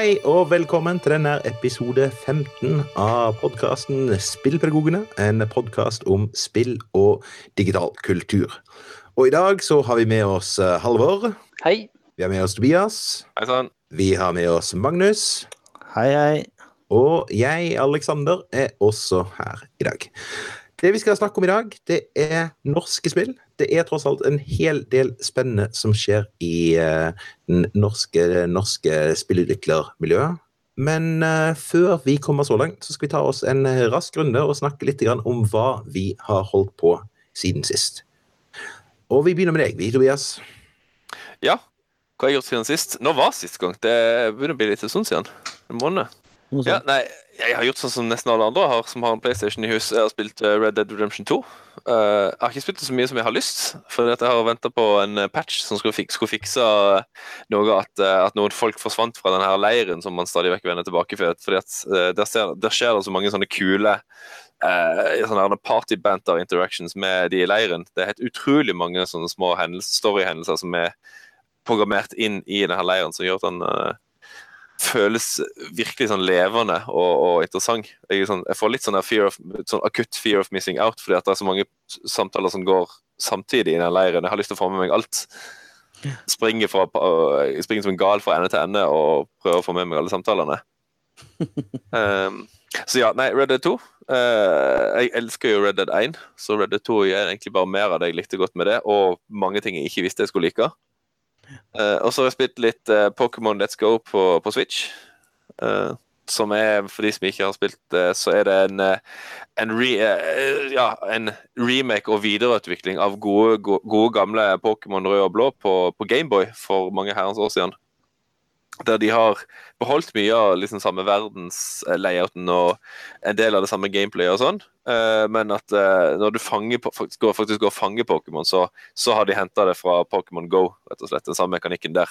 Hei og velkommen til denne episode 15 av podkasten Spillpedagogene. En podkast om spill og digital kultur. Og i dag så har vi med oss eh, Halvor. Hei. Vi har med oss Tobias. Hei sann. Vi har med oss Magnus. Hei, hei. Og jeg, Alexander, er også her i dag. Det vi skal snakke om i dag, det er norske spill. Det er tross alt en hel del spennende som skjer i uh, norske, norske spillutviklermiljøet. Men uh, før vi kommer så langt, så skal vi ta oss en rask runde og snakke litt om hva vi har holdt på siden sist. Og vi begynner med deg, vi, Tobias. Ja, hva har jeg gjort siden sist? Nå var sist gang. Det begynner å bli litt sånn siden. En måned. Ja, nei, jeg har gjort sånn som nesten alle andre har som har en PlayStation i hus. Jeg har spilt eh, Red Dead Redemption 2. Uh, eh, jeg har ikke spilt det så mye som jeg har lyst, for jeg har venta på en patch som skulle, fik skulle fikse noe at, at, noen folk forsvant fra denne leiren som man stadig vekk vender tilbake til. Fordi at der, der, skjer det så mange sånne kule uh, sånne party-banter interactions med de i leiren. Det er helt utrolig mange sånne små story-hendelser som er programmert inn i denne leiren, som gjør at den uh, føles virkelig sånn levende og, og interessant. Jeg, sånn, jeg, får litt sånn, fear of, sånn akutt fear of missing out, fordi at det er så mange samtaler som går samtidig i den leiren. Jeg har lyst til å få med meg alt. Springer, fra, springer som en gal fra ende til ende og prøver å få med meg alle samtalene. Um, så ja, nei, Red Dead 2. Uh, eh, jeg elsker jo Red Dead 1, så Red Dead 2 gjør egentlig bare mer av det jeg likte godt med det, og mange ting jeg ikke visste jeg skulle like. Uh, og så har jeg spilt litt uh, Pokémon Let's Go på, på Switch. Uh, som er, for de som ikke har spilt det, så er det en, en, re, ja, en remake og videreutvikling av gode, gode, gode gamle Pokémon rød og blå på, på Gameboy for mange herrens år siden der de har beholdt mye av liksom samme verdenslayouten og en del av det samme gameplayet og sånn, uh, men at uh, når du fanger, faktisk, går, faktisk går og fanger Pokémon, så, så, har de henta det fra Pokémon Go, rett og slett. Den samme mekanikken der.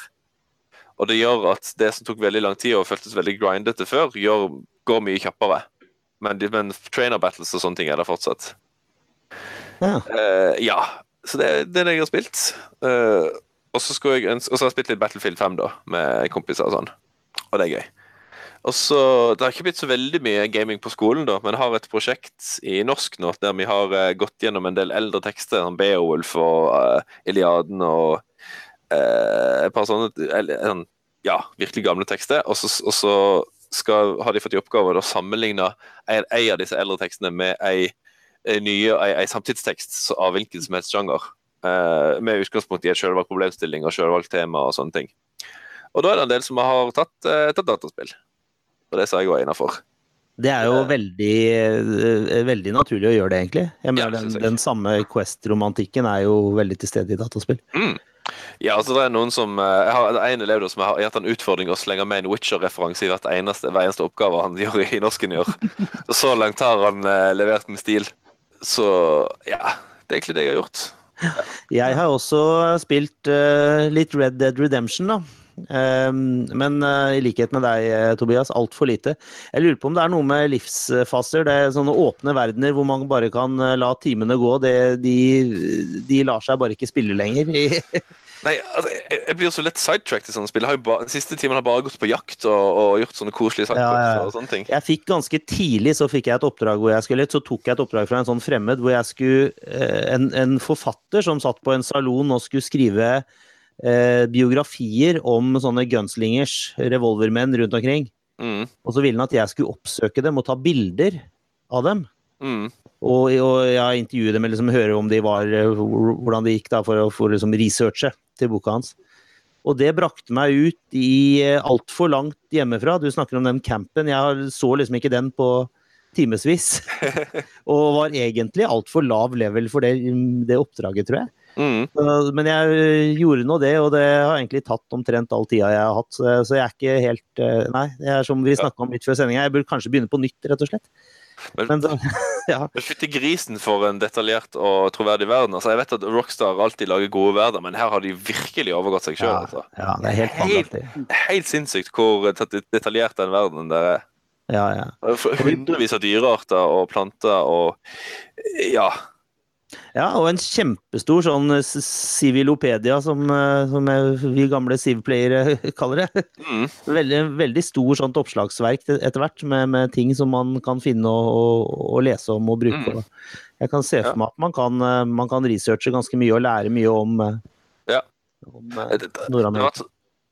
Og det gjør at det som tok veldig lang tid og føltes veldig grindete før, gjør, går mye kjappere. Men, men trainer battles og sånne ting er det fortsatt. Ja. Uh, ja. Så det, det, er det jeg har spilt. Uh, og så har jeg spilt litt Battlefield 5 da, med kompiser og sånn. Og det er gøy. Og så, Det har ikke blitt så veldig mye gaming på skolen, da, men jeg har et prosjekt i norsk nå der vi har uh, gått gjennom en del eldre tekster, som Beowulf og uh, Iliaden og uh, et par sånne uh, ja, virkelig gamle tekster. Og så, og så skal, har de fått i oppgave å sammenligne en, en av disse eldre tekstene med en, en nye, en, en samtidstekst av hvilken som helst sjanger. Uh, med utgangspunkt i et selvvalgt problemstilling og selvvalgt tema og sånne ting. Og da er det en del som har tatt, uh, tatt dataspill. Og det sa jeg òg innafor. Det er jo uh, veldig, veldig naturlig å gjøre det, egentlig. Jeg mener, ja, den, den, samme Quest-romantikken er jo veldig til stede i dataspill. Mm. Ja, altså det er noen som Jeg har en elev som har gitt en utfordring å slenge med en Witcher-referanse i hvert eneste, hver eneste oppgave han gjør i norsken i år. Så langt har han levert med stil. Så ja, det er egentlig det jeg har gjort. Jeg har også spilt uh, litt Red Dead Redemption, da. Um, men uh, i likhet med deg, eh, Tobias, altfor lite. Jeg lurer på om det er noe med livsfaser. Det er sånne åpne verdener hvor man bare kan la timene gå. Det, de, de lar seg bare ikke spille lenger. Nei, altså, jeg, blir så lett sidetracked i sånne spill. Bare, den siste timen har bare gått på jakt og, og gjort sånne koselige saker. Ja, ja. og sånne ting. Jeg fikk ganske tidlig så fikk jeg et oppdrag hvor jeg skulle Så tok jeg et oppdrag fra en sånn fremmed hvor jeg skulle eh, en, en, forfatter som satt på en salon og skulle skrive eh, biografier om sånne gunslingers, revolvermenn rundt omkring. Mm. Og så ville han at jeg skulle oppsøke dem og ta bilder av dem. Mm. Og, og jeg intervjuet dem eller liksom høre om de var, eh, hvordan det gikk da for å liksom researche til boka hans. Og det brakte meg ut i eh, altfor langt hjemmefra. Du snakker om den campen. Jeg så liksom ikke den på timevis. og var egentlig altfor lav level for det, det oppdraget, tror jeg. Mm. Men jeg eh, gjorde nå det, og det har egentlig tatt omtrent all tida jeg har hatt. Så jeg er ikke helt Nei, det er som vi snakka om litt før sendinga, jeg burde kanskje begynne på nytt, rett og slett. Men, men ja. Fytti grisen for en detaljert og troverdig verden. Altså, jeg vet at Rockstar alltid lager gode verdener, men her har de virkelig overgått seg sjøl. Ja, altså. ja, det er helt, helt, helt sinnssykt hvor detaljert den verdenen der er. Ja, ja. Hundrevis av dyrearter og planter og Ja. Ja, og en kjempestor sånn civilopedia, som, som vi gamle Civ-playere kaller det. Mm. Veldig, veldig stor sånt oppslagsverk etter hvert, med, med, ting som man kan finne og, og, og lese om og bruke. Mm. Jeg kan se for meg at man kan, man kan, researche ganske mye og lære mye om, ja. om Nord-Amerika.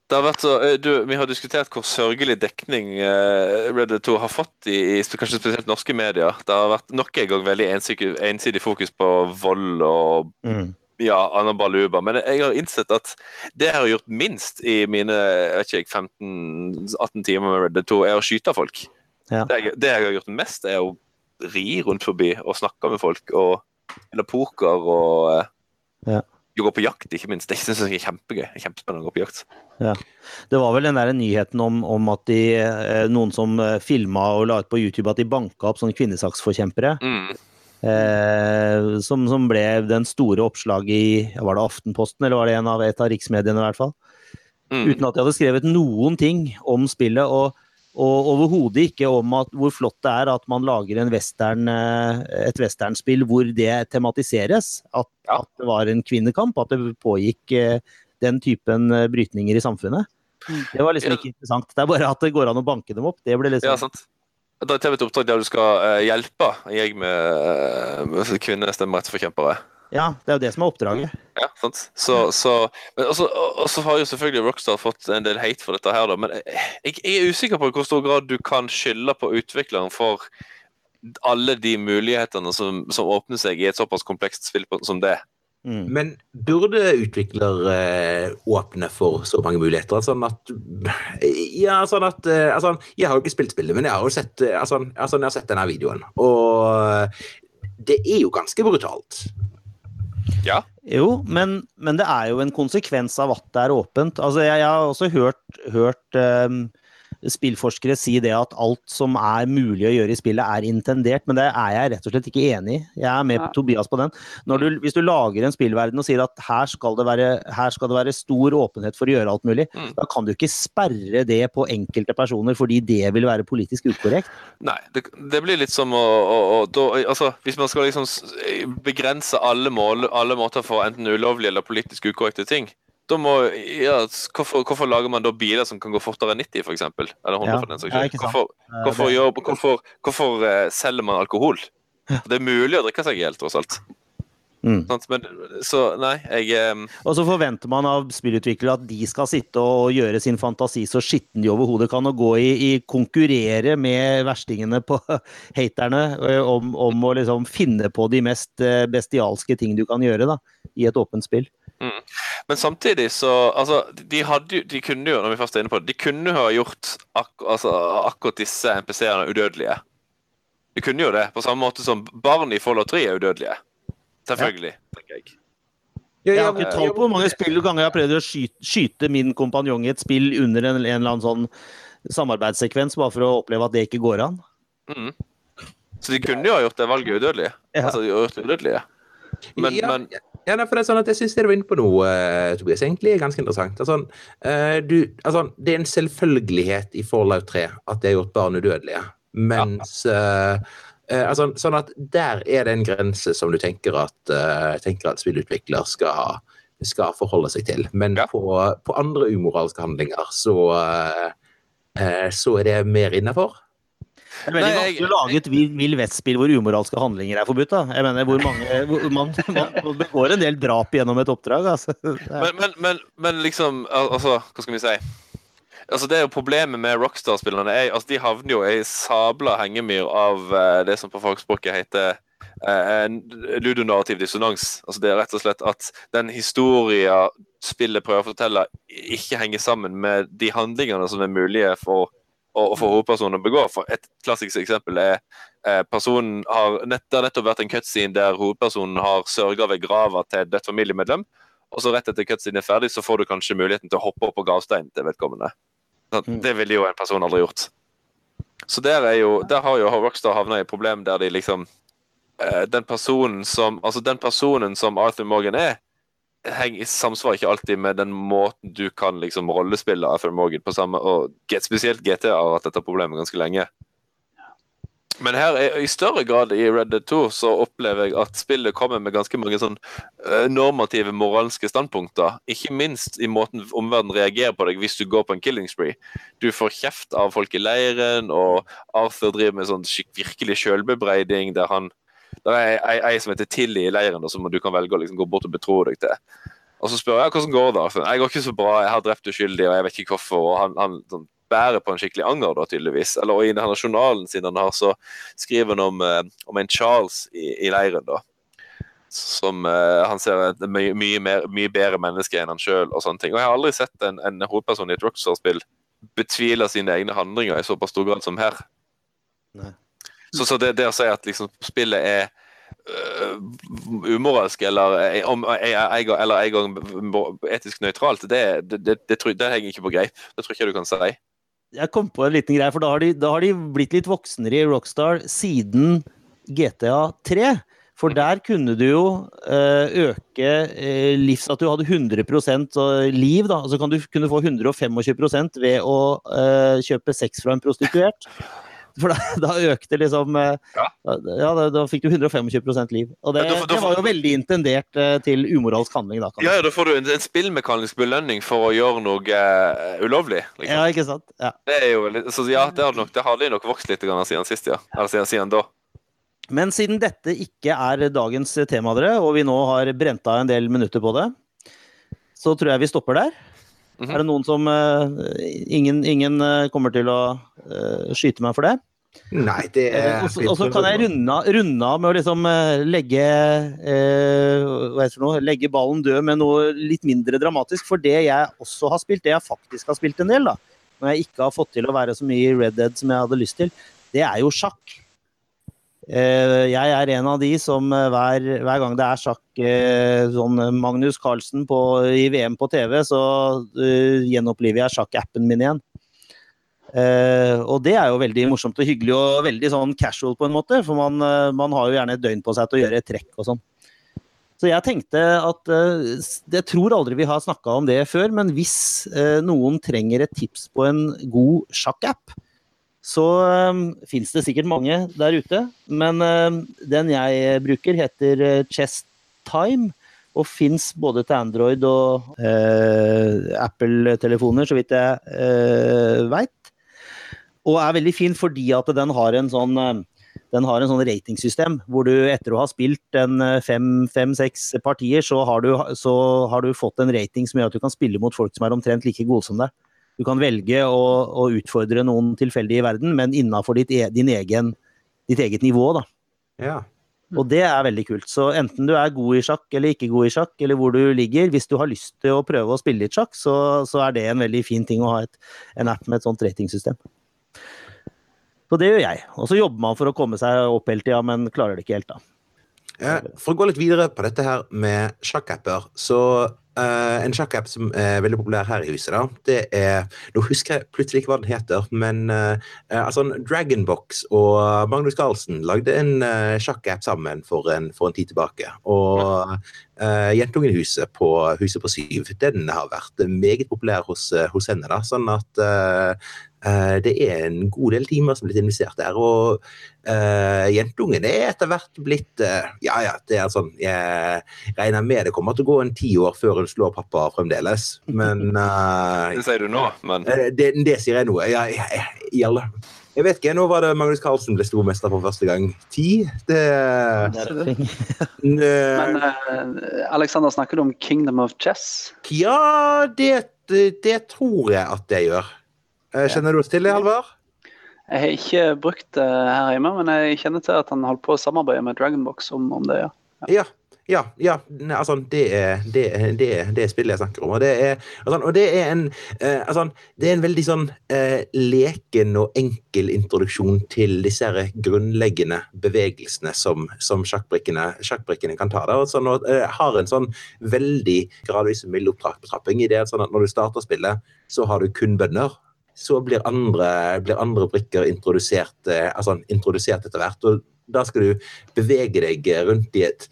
Det har vært så, du, Vi har diskutert hvor sørgelig dekning uh, Red Dead 2 har fått i, i, kanskje spesielt norske medier. Det har vært nok en gang veldig ensidig, ensidig fokus på vold og mm. ja, anabaluba. Men jeg har innsett at det jeg har gjort minst i mine 15-18 timer med Red Dead 2, er å skyte folk. Ja. Det, jeg, det, jeg, har gjort mest, er å ri rundt forbi og snakke med folk. og Eller poker og uh, ja å gå på jakt, ikke minst. Det synes jeg er kjempegøy. Kjempespennende å gå på jakt. Ja. Det var vel den der nyheten om, om at de, eh, noen som eh, filma og la ut på YouTube at de banka opp sånne kvinnesaksforkjempere. Mm. Eh, som, som, ble den store oppslaget i var det Aftenposten, eller var det en av, et av riksmediene i hvert fall. Mm. Uten at de hadde skrevet noen ting om spillet. og og overhodet ikke om at, hvor flott det er at man lager western, eh, et westernspill hvor det tematiseres. At, ja. at, det var en kvinnekamp, at det pågikk eh, den typen eh, brytninger i samfunnet. Mm. Det var liksom ikke interessant. Det er bare at det går an å banke dem opp. Det ble liksom ja, sant. Da er TV et oppdrag der du skal hjelpe en gjeng med, med kvinnestemmerettsforkjempere. Ja, det er jo det som er oppdraget. Ja, sant. Så, så, men også, også har jo selvfølgelig Rockstar fått en del hate for dette her, da. Men jeg, jeg er usikker på i hvor stor grad du kan skylde på utvikleren for alle de mulighetene som, som åpner seg i et såpass komplekst spill som det. Mm. Men burde utvikler eh, åpne for så mange muligheter? Sånn at Ja, sånn at eh, altså, Jeg har jo ikke spilt spillet, men jeg har jo sett, eh, altså, altså, jeg har sett denne videoen. Og det er jo ganske brutalt. Ja. Jo, men, men, det er jo en konsekvens av at det er åpent. Altså, jeg, jeg har også hørt, hørt um, spillforskere si det at alt som er mulig å gjøre i spillet, er intendert, men det er jeg rett og slett ikke enig i. Jeg er med på Tobias på den. Du, hvis du lager en spillverden og sier at her skal, være, her skal, det være, stor åpenhet for å gjøre alt mulig, mm. da kan du ikke sperre det på enkelte personer fordi det vil være politisk ukorrekt. Nei, det, det blir litt som å, å, å da, altså, Hvis man skal liksom begrense alle, mål, alle måter for enten ulovlige eller politisk ukorrekte ting, må, ja, hvorfor, hvorfor, lager man da biler som kan gå fortere enn 90, f.eks.? Eller 100 ja, for den saks skyld? Hvorfor, hvorfor, hvorfor, hvorfor uh, selger man alkohol? Det er mulig å drikke seg i hjel, tross alt. Mm. Men, så nei, jeg um... Og så forventer man av spillutviklere at de skal sitte og gjøre sin fantasi så skitten de overhodet kan, og gå i, i konkurrere med verstingene på haterne om, om, å liksom finne på de mest bestialske ting du kan gjøre da, i et åpent spill. Mm. Men samtidig så altså, de, hadde, de, kunne jo, når vi først er inne på det, de kunne jo ha gjort ak altså, akkurat disse NPC-ene udødelige. De kunne jo det, på samme måte som barn i Follow 3 er udødelige. Selvfølgelig, ja. tenker jeg. Jeg har ikke tall på hvor mange spill ganger jeg har prøvd å skyte, skyte min kompanjong i et spill under en, en, eller annen sånn samarbeidssekvens, bare for å oppleve at det ikke går an. Mm. Så de kunne jo ha gjort det valget udødelige. Ja. Altså, de har gjort det udødelige. Men, ja, men ja, for det er sånn at Jeg syns det du var inne på nå, uh, Tobias, egentlig er ganske interessant. Altså, uh, du, altså, det er en selvfølgelighet i Fallout 3 at det er gjort barn udødelige. Mens ja. uh, altså, Sånn at der er det en grense som du tenker at, tenker at spillutvikler skal, skal, forholde seg til. Men ja. på, på, andre umoralske handlinger så, så er det mer innafor. Det er veldig Nei, vanskelig å lage et Vill Vest-spill hvor umoralske handlinger er forbudt. da. Jeg mener, hvor mange, hvor man, man, begår en del drap gjennom et oppdrag. altså. Men, men, men, men, liksom, altså, hva skal vi si? Altså, Det er jo problemet med Rockstar-spillerne. Altså, De havner jo i sabla hengemyr av uh, det som på fagspråket heter uh, ludonarrativ dissonans. Altså Det er rett og slett at den historia spillet prøver å fortelle, ikke henger sammen med de handlingene som er mulige for og, for hovedpersonen å begå. For Et klassisk eksempel er eh, personen har nett, det har nettopp vært en cutscene der hovedpersonen har sørga ved grava til et dødt familiemedlem. Og så rett etter cutscene er ferdig, så får du kanskje muligheten til å hoppe opp på gravsteinen til vedkommende. Mm. Det ville jo en person aldri gjort. Så der, er jo, der har jo Rockstar havna i et problem der de liksom eh, Den personen som Altså, den personen som Arthur Morgan er, samsvarer ikke alltid med den måten du kan liksom rollespille Arthur Morgan på samme Og spesielt GTA har hatt dette problemet ganske lenge. Men her, er, i større grad i Red Dead 2 så opplever jeg at spillet kommer med ganske mange sånn uh, normative moralske standpunkter. Ikke minst i måten omverdenen reagerer på deg hvis du går på en killing spree. Du får kjeft av folk i leiren, og Arthur driver med sånn virkelig sjølbebreiding der han Det er ei, som heter Tilly i leiren, som du kan velge å liksom gå bort og betro deg til. Og så spør jeg hvordan går det. Jeg går ikke så bra, jeg har drept uskyldige, og jeg vet ikke hvorfor. og han, han sånn, bærer på en skikkelig anger, da, tydeligvis. Eller i denne journalen sin han har, så skriver han om, eh, om en Charles i, i, leiren, da. Som eh, han ser et mye, mye, mer, mye bedre menneske enn han sjøl. Og sånne ting. Og jeg har aldri sett en, en hovedperson i et Rockstar-spill betvile sine egne handlinger i såpass stor grad som her. Så, så det, det, å si at liksom, spillet er uh, umoralsk eller, eller en gang etisk nøytralt, det, det, det, henger ikke på greip. Det tror ikke du kan si jeg kom på en liten greie, for da har, de, da har de blitt litt voksnere i Rockstar siden GTA 3. For der kunne du jo uh, øke uh, livs... At du hadde 100% liv, da. Altså kan du kunne få 125 ved å kjøpe sex fra en prostituert. For da, da økte liksom eh, Ja, ja da, da, fikk du 125% liv. Og det, ja, det, var jo veldig intendert uh, til umoralsk handling. Da, ja, ja, da får du en, en spillmekanisk belønning for å gjøre noe uh, ulovlig. Liksom. Ja, ikke sant? Ja. Det er jo så, ja, det hadde, nok, det hadde nok vokst litt siden sist, ja. Eller siden, siden da. Men siden dette ikke er dagens tema, dere, og vi nå har brent av en del minutter på det, så tror jeg vi stopper der. Mm -hmm. Er det noen som uh, ingen, ingen uh, kommer til å uh, skyte meg for det? Nei, det er Og så kan jeg runde, av med å liksom legge hva heter det nå, legge ballen død med noe litt mindre dramatisk. For det jeg også har spilt, det jeg faktisk har spilt en del, da, når jeg ikke har fått til å være så mye i Red Dead som jeg hadde lyst til, det er jo sjakk. Eh, jeg er en av de som eh, hver, hver gang det er sjakk, eh, sånn Magnus Carlsen på, i VM på TV, så uh, gjenoppliver jeg sjakkappen min igjen. Uh, og det er jo veldig morsomt og hyggelig og veldig sånn casual på en måte, for man, uh, man har jo gjerne et døgn på seg til å gjøre et trekk og sånn. Så jeg tenkte at Jeg tror aldri vi har snakka om det før, men hvis noen trenger et tips på en god sjakkapp, så um, fins det sikkert mange der ute. Men um, den jeg bruker, heter Chest Chess Time. Og fins både til Android og uh, Apple-telefoner, så vidt jeg uh, veit. Og er veldig fin fordi at den har en sånn uh, den har en sånn ratingsystem hvor du etter å ha spilt en fem-seks fem, partier, så har, du, så har, du, fått en rating som gjør at du kan spille mot folk som er omtrent like gode som deg. Du kan velge å, å utfordre noen tilfeldig i verden, men innafor ditt, e, egen, ditt, eget nivå. da. Ja. Og det er veldig kult. Så enten du er god i sjakk eller ikke god i sjakk, eller hvor du ligger, hvis du har lyst til å prøve å spille litt sjakk, så, så er det en veldig fin ting å ha et, en app med et sånt ratingsystem. Så det gjør jeg. Og så jobber man for å komme seg opp hele tida, men klarer det ikke helt, da. For å gå litt videre på dette her med sjakkapper, så Uh, en sjakkapp som er veldig populær her i huset, da, det er Nå husker jeg plutselig ikke hva den heter, men uh, altså Dragonbox og Magnus Carlsen lagde en uh, sjakkapp sammen for en, for en, tid tilbake. Og uh, Jentungenhuset på Huset på Syv, den har vært meget populær hos, hos henne. da, Sånn at det er en god del timer som er blitt investert der. Og uh, jentungen er etter hvert blitt uh, Ja ja, det er sånn Jeg regner med det kommer til å gå en ti år før hun slår pappa fremdeles, men uh, Det sier du nå, men det, det, sier jeg nå. Ja, i alle jeg vet ikke, Nå var det Magnus Carlsen ble stormester for første gang. Ti? Det, det Men Alexander, snakker du om Kingdom of Chess? Ja, det, det, det tror jeg at jeg gjør. Eh, kjenner du oss til det, Halvard? Jeg har ikke brukt det her hjemme, men jeg kjenner til at han holdt på å samarbeide med Dragonbox om, om det, ja. ja. Ja, ja altså, det er, det, det, det spillet jeg snakker om. Og det er, altså, og det er, en, eh, altså, det er en veldig sånn eh, leken og enkel introduksjon til disse her grunnleggende bevegelsene som, som sjakkbrikkene, sjakkbrikkene, kan ta. Der. og sånn, og, eh, har en sånn veldig gradvis mild opptrapping i det sånn at når du starter spillet, så har du kun bønner så blir andre, blir andre brikker introdusert, eh, altså, introdusert etter hvert. og da skal du bevege deg rundt i et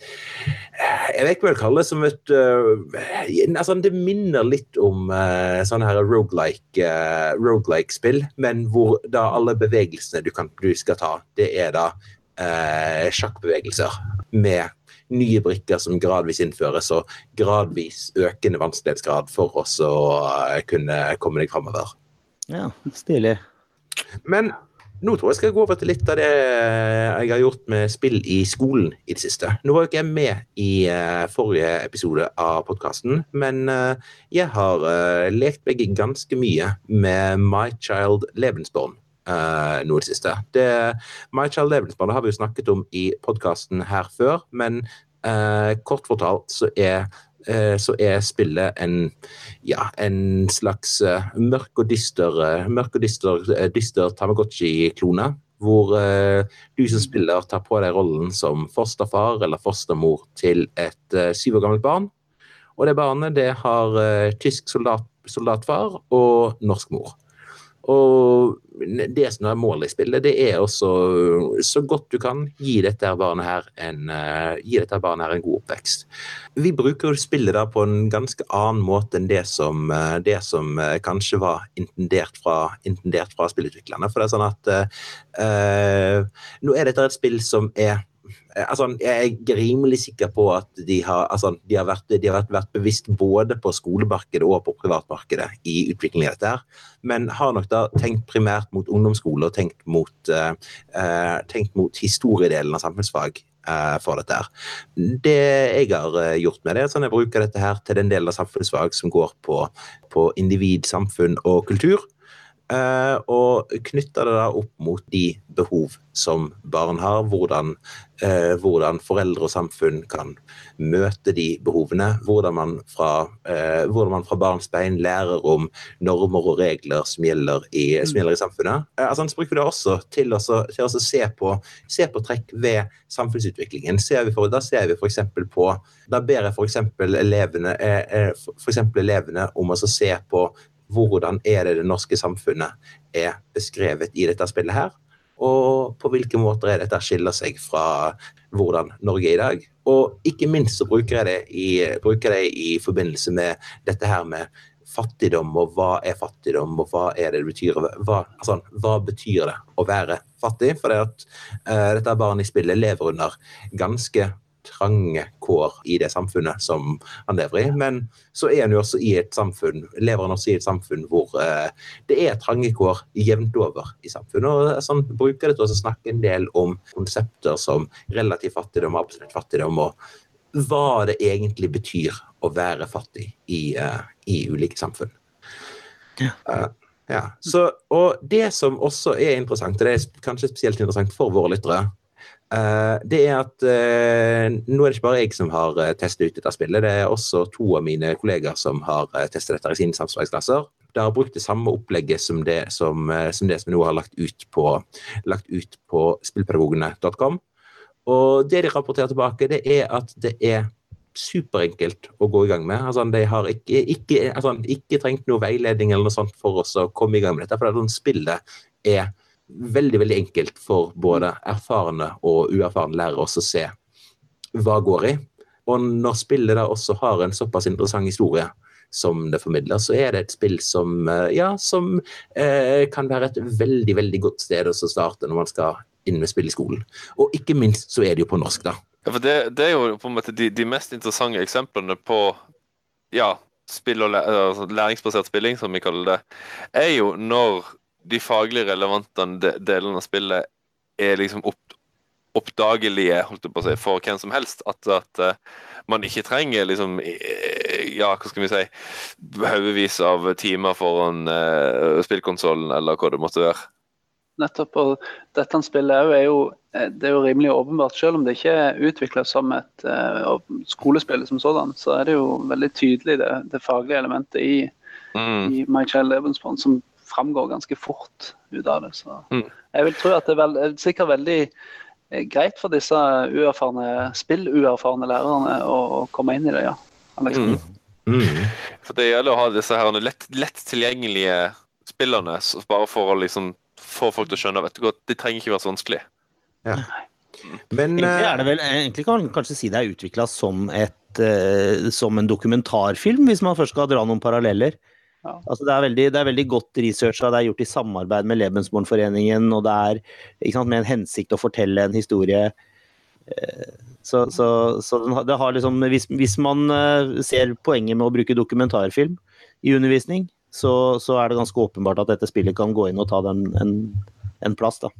Jeg vet ikke hva jeg kaller det som et uh, altså Det minner litt om uh, sånne her rogelike, uh, rogelike-spill, men hvor da alle bevegelsene du, kan, du skal ta, det er da uh, sjakkbevegelser med nye brikker som gradvis innføres, og gradvis økende vanskelighetsgrad for oss å kunne komme deg framover. Ja, stilig. Men nå tror jeg skal gå over til litt av det jeg har gjort med spill i skolen i det siste. Nå var jo ikke jeg med i uh, forrige episode av podkasten, men uh, jeg har uh, lekt meg ganske mye med My Child Lebensborn. Uh, nå det siste. Det, My Child Lebensborn har vi jo snakket om i podkasten her før, men kort fortalt så er Eh, så er spillet en, ja, en slags uh, mørk og dyster, uh, mørk og dyster, dyster Tamagotchi-klone. Hvor du som spiller tar på deg rollen som fosterfar eller fostermor til et syv år gammelt barn. Og det barnet det har tysk soldat, soldatfar og norsk mor. Og det som er målet i spillet, det er også så godt du kan gi dette barnet her en, gi dette barnet her en god oppvekst. Vi bruker jo spillet da på en ganske annen måte enn det som, uh, det som kanskje var intendert fra, intendert fra spillutviklerne. For det er sånn at nå er dette et spill som er Eh, altså, jeg er rimelig sikker på at de har, altså, de har, vært, de har vært, vært, bevisst både på skolemarkedet og på privatmarkedet i utviklingen av dette. her, Men har nok da tenkt primært mot ungdomsskole og tenkt mot, uh, tenkt mot historiedelen av samfunnsfag for dette. her. Det jeg har gjort med det, er sånn jeg bruker dette her til den delen av samfunnsfag som går på, på individ, samfunn og kultur. Uh, og knytter det da opp mot de behov som barn har. Hvordan, uh, hvordan, foreldre og samfunn kan møte de behovene. Hvordan man fra, uh, hvordan man fra barns bein lærer om normer og regler som gjelder i, som gjelder i samfunnet. altså, så bruker vi det også til, også, til å se på, se på trekk ved samfunnsutviklingen. Ser for, da ser vi f.eks. på Da ber jeg f.eks. Elevene, for elevene om å se på hvordan er det det norske samfunnet er beskrevet i dette spillet her. Og på hvilke måter er dette skiller seg fra hvordan Norge er i dag. Og ikke minst så bruker jeg det i, jeg det i forbindelse med dette her med fattigdom, og hva er fattigdom, og hva er det det betyr hva, altså, hva betyr det å være fattig? For det at uh, dette barnet i spillet lever under ganske trange kår i det samfunnet som han lever i. Men så er han jo også i et samfunn, lever han også i et samfunn hvor eh, det er trange kår jevnt over i samfunnet. Og sånn, bruker det til å snakke en del om konsepter som relativ fattigdom og absolutt fattigdom, og hva det egentlig betyr å være fattig i, eh, i ulike samfunn. Ja. Uh, ja. Så, og det som også er interessant, og det er kanskje spesielt interessant for våre lyttere, det er at uh, nå er det ikke bare jeg som har uh, testet ut dette spillet, det er også to av mine kollegaer som har testet dette i sine samsvarighetsklasser. De har brukt det samme opplegget som det som, som, det som vi nå har lagt ut på, på spillpedagogene.com. Og det de rapporterer tilbake, det er at det er superenkelt å gå i gang med. Altså, de har ikke, ikke, altså, ikke trengt noe veiledning eller noe sånt for oss å komme i gang med dette, for det sånn spillet er veldig veldig enkelt for både erfarne og uerfarne lærere å se hva går i. Og når spillet da også har en såpass interessant historie som det formidler, så er det et spill som, eh, ja, som eh, kan være et veldig veldig godt sted å starte når man skal inn med spill i skolen. Og ikke minst så er det jo på norsk, da. Ja, for det, det er jo på en måte de, de, mest interessante eksemplene på ja, spill og læ læringsbasert spilling, som vi kaller det, er jo når de faglig relevante delene av spillet er liksom opp, oppdagelige holdt jeg på å si, for hvem som helst. At, at uh, man ikke trenger liksom ja, hva skal vi si haugevis av timer foran uh, spillkonsollen, eller hva det måtte være. Nettopp. Og dette spillet er jo, eh, det er jo rimelig åpenbart. Selv om det ikke er utvikla som et uh, skolespill som sådan, så er det jo veldig tydelig det, det faglige elementet i, mm. i My Child Lebensborn som framgår ganske fort ut av det. Så mm. jeg vil tro at det er, veld, er sikkert veldig eh, greit for disse uerfarne, spilluerfarne lærerne å, å, komme inn i det, ja. Mm. Mm. For det gjelder å ha disse her lett, lett tilgjengelige spillerne, bare for å liksom få folk til å skjønne vet du godt, Det trenger ikke være så vanskelig. Ja. Men Egentlig, eh, er det vel, egentlig kan man kanskje si det er utvikla som, et, eh, som en dokumentarfilm, hvis man først skal dra noen paralleller. Ja. Altså det, er veldig, det er veldig godt researcha, det er gjort i samarbeid med Lebensbornforeningen, og det er ikke sant, med en hensikt å fortelle en historie. Eh, Så, så, så det har liksom, hvis, hvis man eh, ser poenget med å bruke dokumentarfilm i undervisning, så, så er det ganske åpenbart at dette spillet kan gå inn og ta den en, en plass. da.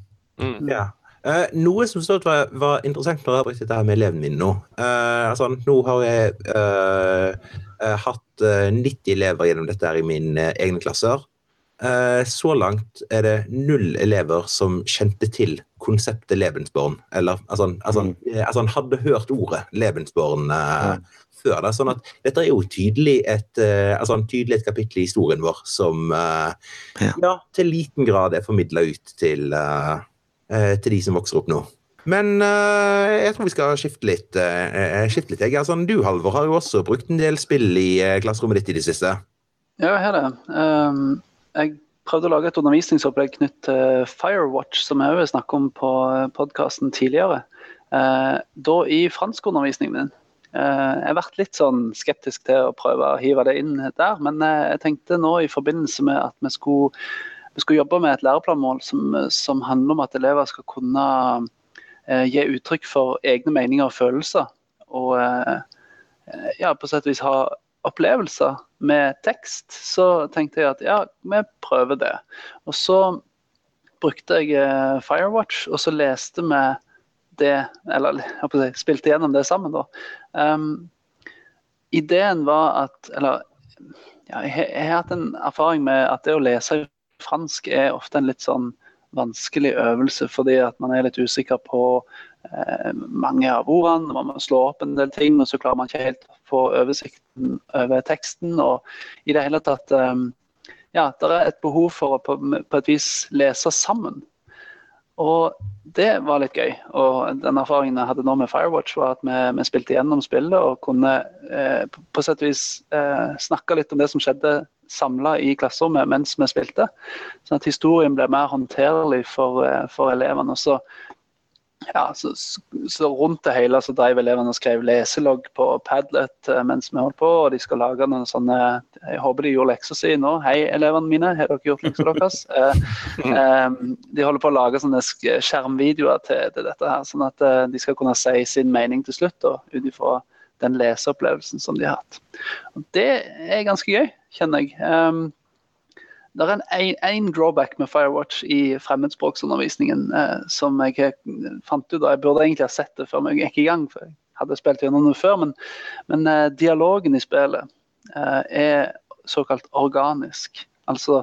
Mm. Ja. Uh, noe som stod var, var interessant når jeg har brukt dette her med elevene mine nå. Uh, altså, nå har jeg eh, hatt eh, 90 elever gjennom dette her i mine eh, egne klasser. Eh, så langt er det null elever som kjente til konseptet Lebensborn. Eller altså, altså, eh, altså han hadde hørt ordet Lebensborn eh, før. Da, sånn at dette er jo tydelig et, uh, altså, en tydelig et kapittel i historien vår som uh, Ja. ja, til liten grad er formidla ut til eh, eh, til de som vokser opp nå. Men uh, jeg tror vi skal skifte litt. eh, skifte litt. Jeg, altså, du, Halvor, har jo også brukt en del spill i uh, klasserommet ditt i det siste. Ja, jeg har det. Um, jeg prøvde å lage et undervisningsopplegg knyttet til Firewatch, som jeg også snakket om på podkasten tidligere. Da i franskundervisningen min. Jeg har vært litt sånn skeptisk til å prøve å hive det inn der, men jeg tenkte nå i forbindelse med at vi skulle, vi skulle jobbe med et læreplanmål som, som handler om at elever skal kunne gi uttrykk for egne meninger og følelser. Og eh, ja, på sett og vis ha opplevelser med tekst, så tenkte jeg at ja, vi prøver det. Og så brukte jeg eh, Firewatch, og så leste vi det, eller jeg spilte gjennom det sammen, da. Um, ideen var at Eller ja, jeg, jeg har hatt en erfaring med at det å lese fransk er ofte en litt sånn vanskelig øvelse, fordi at man er litt usikker på eh, mange av ordene. Man må slå opp en del ting, og så klarer man ikke helt å få oversikten over teksten. Og i det hele tatt eh, Ja, det er et behov for å på, på et vis lese sammen. Og det var litt gøy. Og den erfaringen jeg hadde nå med Firewatch, var at vi, vi spilte gjennom spillet og kunne eh, på, på sett og vis eh, snakke litt om det som skjedde samla i klasserommet mens vi spilte. Sånn at historien ble mer håndterlig for, eh, for elevene. Så, ja, så, så rundt det hele så drev elevene og skrev leselogg på Padlet eh, mens vi holdt på, og de skal lage noen sånne Jeg håper de gjorde leksa si nå. Hei, elevene mine, har dere gjort leksa deres? Eh, eh, de holder på å lage sånne skjermvideoer til, til dette her, sånn at de skal kunne si sin mening til slutt, da, ut ifra den leseopplevelsen som de har hatt. Og det er ganske gøy, kjenner jeg. Um, det er en, drawback med Firewatch i fremmedspråksundervisningen eh, som jeg fant ut av. Jeg burde egentlig ha sett det før jeg gikk i gang, for jeg hadde spilt gjennom det før. Men, men eh, dialogen i spillet eh, er såkalt organisk. Altså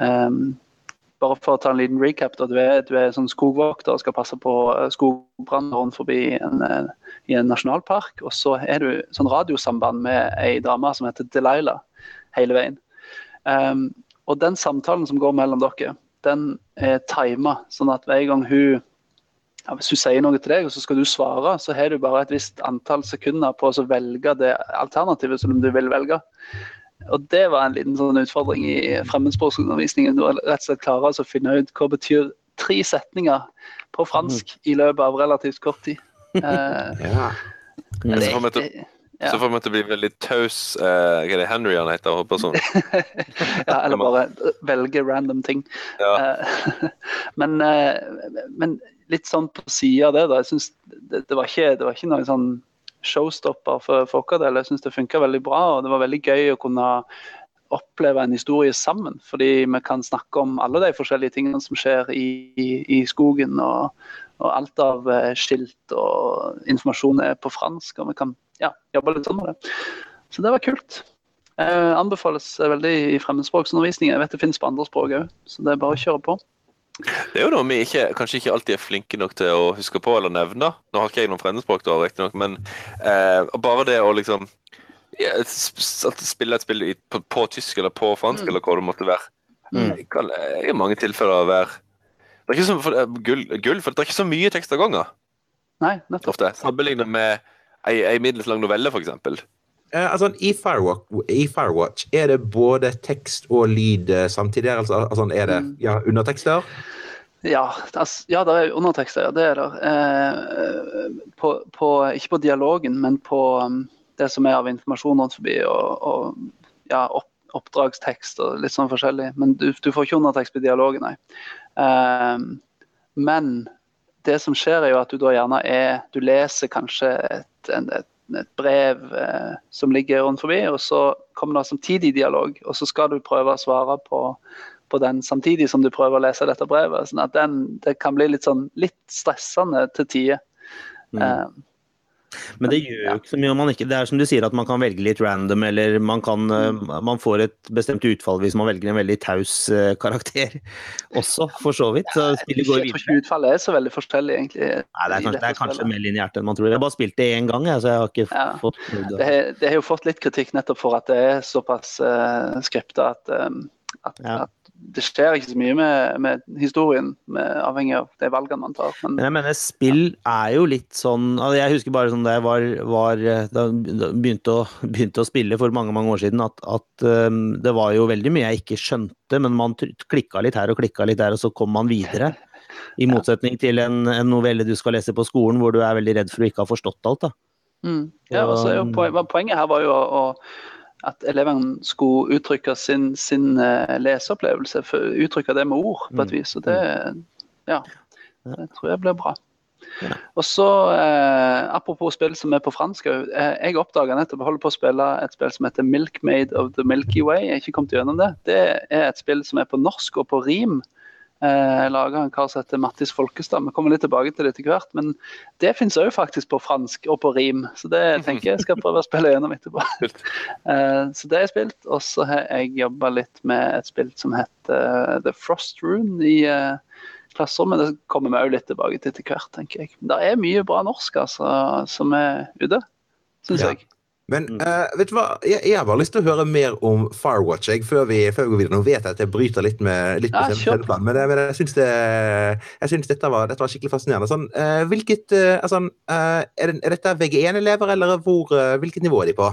eh, bare for å ta en liten recap. Da, du, er, du er sånn skogvokter og skal passe på eh, skogbranner rundt forbi en, eh, en nasjonalpark. Og så er du sånn radiosamband med ei dame som heter Delilah hele veien. Um, og den samtalen som går mellom dere, den er tima, sånn at hver gang hun ja, Hvis hun sier noe til deg, og så skal du svare, så har du bare et visst antall sekunder på å velge det alternativet som du vil velge. Og Det var en liten sånn utfordring i fremmedspråksundervisningen. Du rett og slett klare altså å finne ut hva betyr tre setninger på fransk i løpet av relativt kort tid. Uh, Ja. Mm. Så får vi til, Ja. så får vi til å bli veldig taus uh, Hva er det Henry han heter? Håper sånn. ja, eller bare velge random ting. Ja. Uh, men, men litt sånn på sida av det, da. Jeg syns det, det, var ikke, det var ikke noe sånn showstopper for, for del. Jeg syns det funka veldig bra, og det var veldig gøy å kunne oppleve en historie sammen. Fordi vi kan snakke om alle de forskjellige tingene som skjer i, i, i skogen. Og, og alt av eh, skilt og informasjon er på fransk, og vi kan ja, jobbe litt sånn med det. Så det var kult. Eh, anbefales veldig i fremmedspråksundervisning. Jeg vet det finnes på andre språk òg, så det er bare å kjøre på. Det er jo noe vi ikke, kanskje ikke alltid er flinke nok til å huske på eller nevne. Nå har ikke jeg noen fremmedspråk, da, riktignok, men eh, bare det å liksom ja, spille et spill på, på tysk eller på fransk Mm. eller hva det måtte være. Mm. Kan i mange tilfeller være det er ikke så, for, eh, gull, gull, for det er ikke så mye tekst av gangen Nei, nettopp. ofte. Sammenlignet med ei, ei middels lang novelle, for Uh, altså, i, Firewatch, I Firewatch er det både tekst og lyd samtidig? Altså, altså er det mm. ja, undertekster? Ja, altså, ja, det er undertekster. Ja, det er det. Eh, på, på, ikke på dialogen, men på um, det som er av informasjon rundt forbi. Og, og ja, opp, oppdragstekst og litt sånn forskjellig. Men du, du får ikke undertekst på dialogen, nei. Eh, men det som skjer, er jo at du da gjerne er Du leser kanskje et, et, et brev eh, som ligger rundt forbi, og så kommer det samtidig dialog. Og så skal du prøve å svare på på den samtidig som du prøver å lese dette brevet. sånn at den, Det kan bli litt, sånn, litt stressende til tider. Mm. Uh, men det gjør jo ikke så mye om man ikke Det er som du sier at man kan velge litt random, eller man, kan, eh, mm. man får et bestemt utfall hvis man velger en veldig taus eh, karakter også, for så vidt. Så jeg tror ikke utfallet er så veldig forskjellig, egentlig. Nei, det er kanskje, det er kanskje mer lineært enn man tror. Jeg har bare spilt det én gang, jeg, så jeg har ikke ja. fått det. Det har jo fått litt kritikk nettopp for at det er såpass uh, skripta at, um, at, ja. at det skjer ikke så mye med, med historien, med, avhengig av de valgene man tar. Men, jeg mener, spill er jo litt sånn altså Jeg husker bare sånn da jeg var, var da begynte, å, begynte, å, spille for mange mange år siden, at, at um, det var jo veldig mye jeg ikke skjønte, men man klikka litt her og klikka litt der, og så kom man videre. I motsetning til en, en, novelle du skal lese på skolen, hvor du er veldig redd for å ikke ha forstått alt. da. Mm. Ja, altså, Poenget her var jo å, å at elevene skulle uttrykke sin, sin uh, leseopplevelse, uttrykke det med ord på et mm. vis. Og det, mm. ja, det tror jeg blir bra. Og så, eh, Apropos spill som er på fransk. Eh, jeg oppdaga nettopp holder på å spille et spill som heter 'Milkmaid of the Milky Way'. Jeg har ikke kommet gjennom det. Det er et spill som er på norsk og på rim eh, laga en kar som heter Mattis Folkestad. Vi kommer litt tilbake til det etter hvert. Men det finnes òg faktisk på fransk og på rim, så det tenker jeg skal prøve å spille gjennom etterpå. eh, så det har jeg spilt. Og så har jeg jobba litt med et spill som heter uh, The Frost Rune i uh, klasserommet. Det kommer vi òg litt tilbake til etter hvert, tenker jeg. Det er mye bra norsk altså, som er ute, syns ja. jeg. Men uh, vet du hva, jeg, jeg, har bare lyst til å høre mer om Firewatch jeg, før, vi, før vi går videre. Nå vet jeg at jeg bryter litt med litt ja, med men, men, jeg syns, det, jeg syns dette, var, dette, var, skikkelig fascinerende. Sånn, uh, hvilket, uh, altså, er, det, er, dette VG1-elever, eller hvor, hvilket nivå er de på?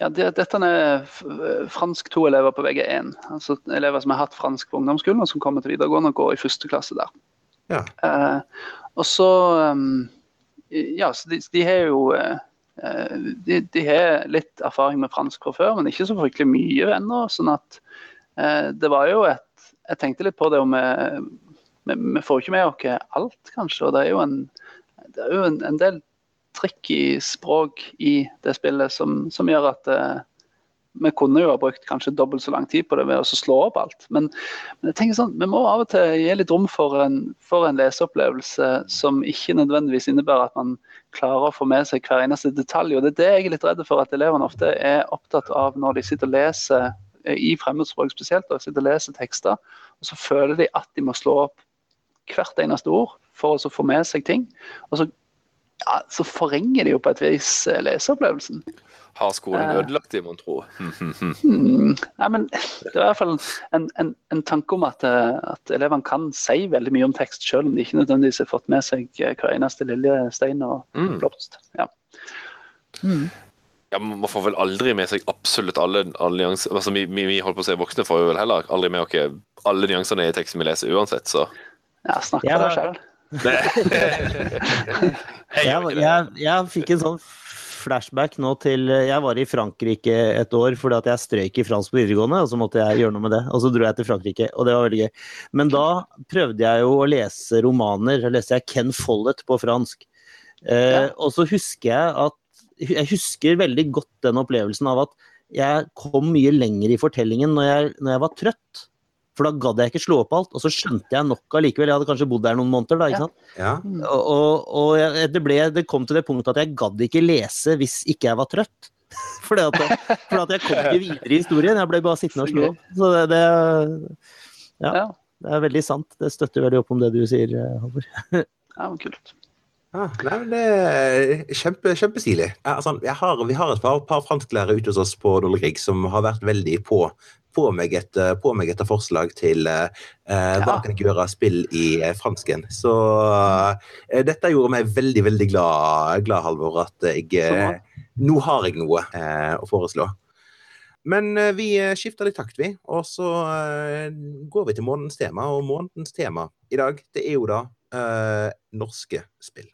Ja, det, Dette er fransk to-elever på VG1. Altså elever som har hatt fransk på ungdomsskolen, og som kommer til videregående og går i første klasse der. Ja. og så um, Ja, så de, de har jo Eh, de, de, har litt erfaring med fransk fra før, men ikke så fryktelig mye ennå. sånn at eh, det var jo et Jeg tenkte litt på det, og vi, vi, vi får ikke med oss alt, kanskje. Og det er jo en, det er jo en, en del i språk i det spillet som, som gjør at eh, vi kunne jo ha brukt kanskje dobbelt så lang tid på det ved å slå opp alt. Men, men, jeg tenker sånn, vi må av og til gi litt rom for en, for en leseopplevelse som ikke nødvendigvis innebærer at man klarer å få med seg hver eneste detalj. og Det er det jeg er litt redd for at elevene ofte er opptatt av når de sitter og leser eh, i fremmedspråk spesielt, og sitter og leser tekster, og så føler de at de må slå opp hvert eneste ord for å få med seg ting. Og så, ja, så forringer de jo på et vis eh, leseopplevelsen. Har skolen eh. ødelagt dem, mon tro? hmm, nei, men det er i hvert fall en, en, en tanke om at, eh, at, elevene kan si veldig mye om tekst, selv om de ikke nødvendigvis har fått med seg hver eneste lille stein og mm. blomst. Ja. Mm. Ja, Man får vel aldri med seg absolutt alle, nyanser altså, vi, vi, holdt på å si voksne får vel heller aldri med oss alle nyansene i teksten vi leser uansett, så Ja, snakk for deg sjøl. Jeg, jeg, jeg fikk en sånn flashback nå til Jeg var i Frankrike et år fordi at jeg strøyk i fransk på videregående, og så måtte jeg gjøre noe med det. Og så dro jeg til Frankrike, og det var veldig gøy. Men da prøvde jeg jo å lese romaner. Da leste jeg Ken Follett på fransk. Eh. Og så husker jeg at Jeg husker veldig godt den opplevelsen av at jeg kom mye lenger i fortellingen når jeg, når jeg var trøtt. For da gadd jeg ikke slå opp alt, og så skjønte jeg nok allikevel. Jeg hadde kanskje bodd der noen måneder, da. ikke sant? Ja. Ja. Og, og, og det, ble, det, kom til det punktet at jeg gadd ikke lese hvis ikke jeg var trøtt. For, at, for at jeg kom ikke videre i historien. Jeg ble bare sittende og slå opp. Så det, det, ja, det er veldig sant. Det støtter veldig opp om det du sier, Halvor. Ja, kult. Ah, nei, men det er kjempe, Kjempestilig. Altså, har, vi har et par, par fransklærere ute hos oss på Dollerkrig som har vært veldig på på meg et, eh, på meg et forslag til uh, hva kan jeg gjøre spill i uh, fransken. Så eh, dette gjorde meg veldig, veldig glad, glad Halvor, at jeg nå har jeg noe eh, å foreslå. Men eh, vi skifter litt takt, vi. Og så eh, går vi til månedens tema. Og månedens tema i dag, det er jo da eh, norske spill.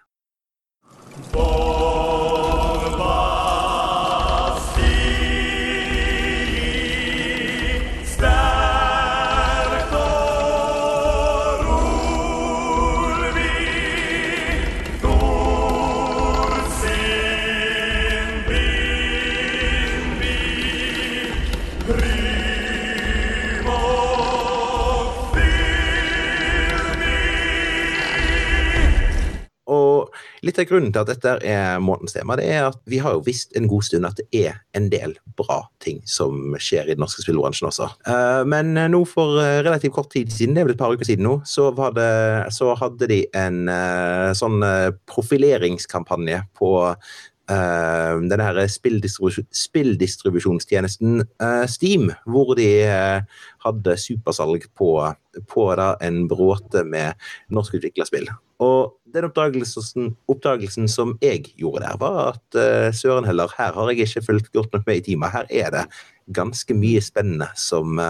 Litt av grunnen til at dette er månedens tema, det er at vi har jo visst en god stund at det er en del bra ting som skjer i den norske spillbransjen også. Eh, men nå for eh, relativt kort tid siden, det er vel et par uker siden nå, så, det, så hadde de en eh, sånn profileringskampanje på Uh, denne her spilldistribusjon, spilldistribusjonstjenesten uh, Steam, hvor de uh, hadde supersalg på, på da, en bråte med norskutvikla spill. Og den oppdagelsen, oppdagelsen, som jeg gjorde der, var at søren heller, her har jeg ikke fulgt godt nok med i timen. Her er det ganske mye spennende som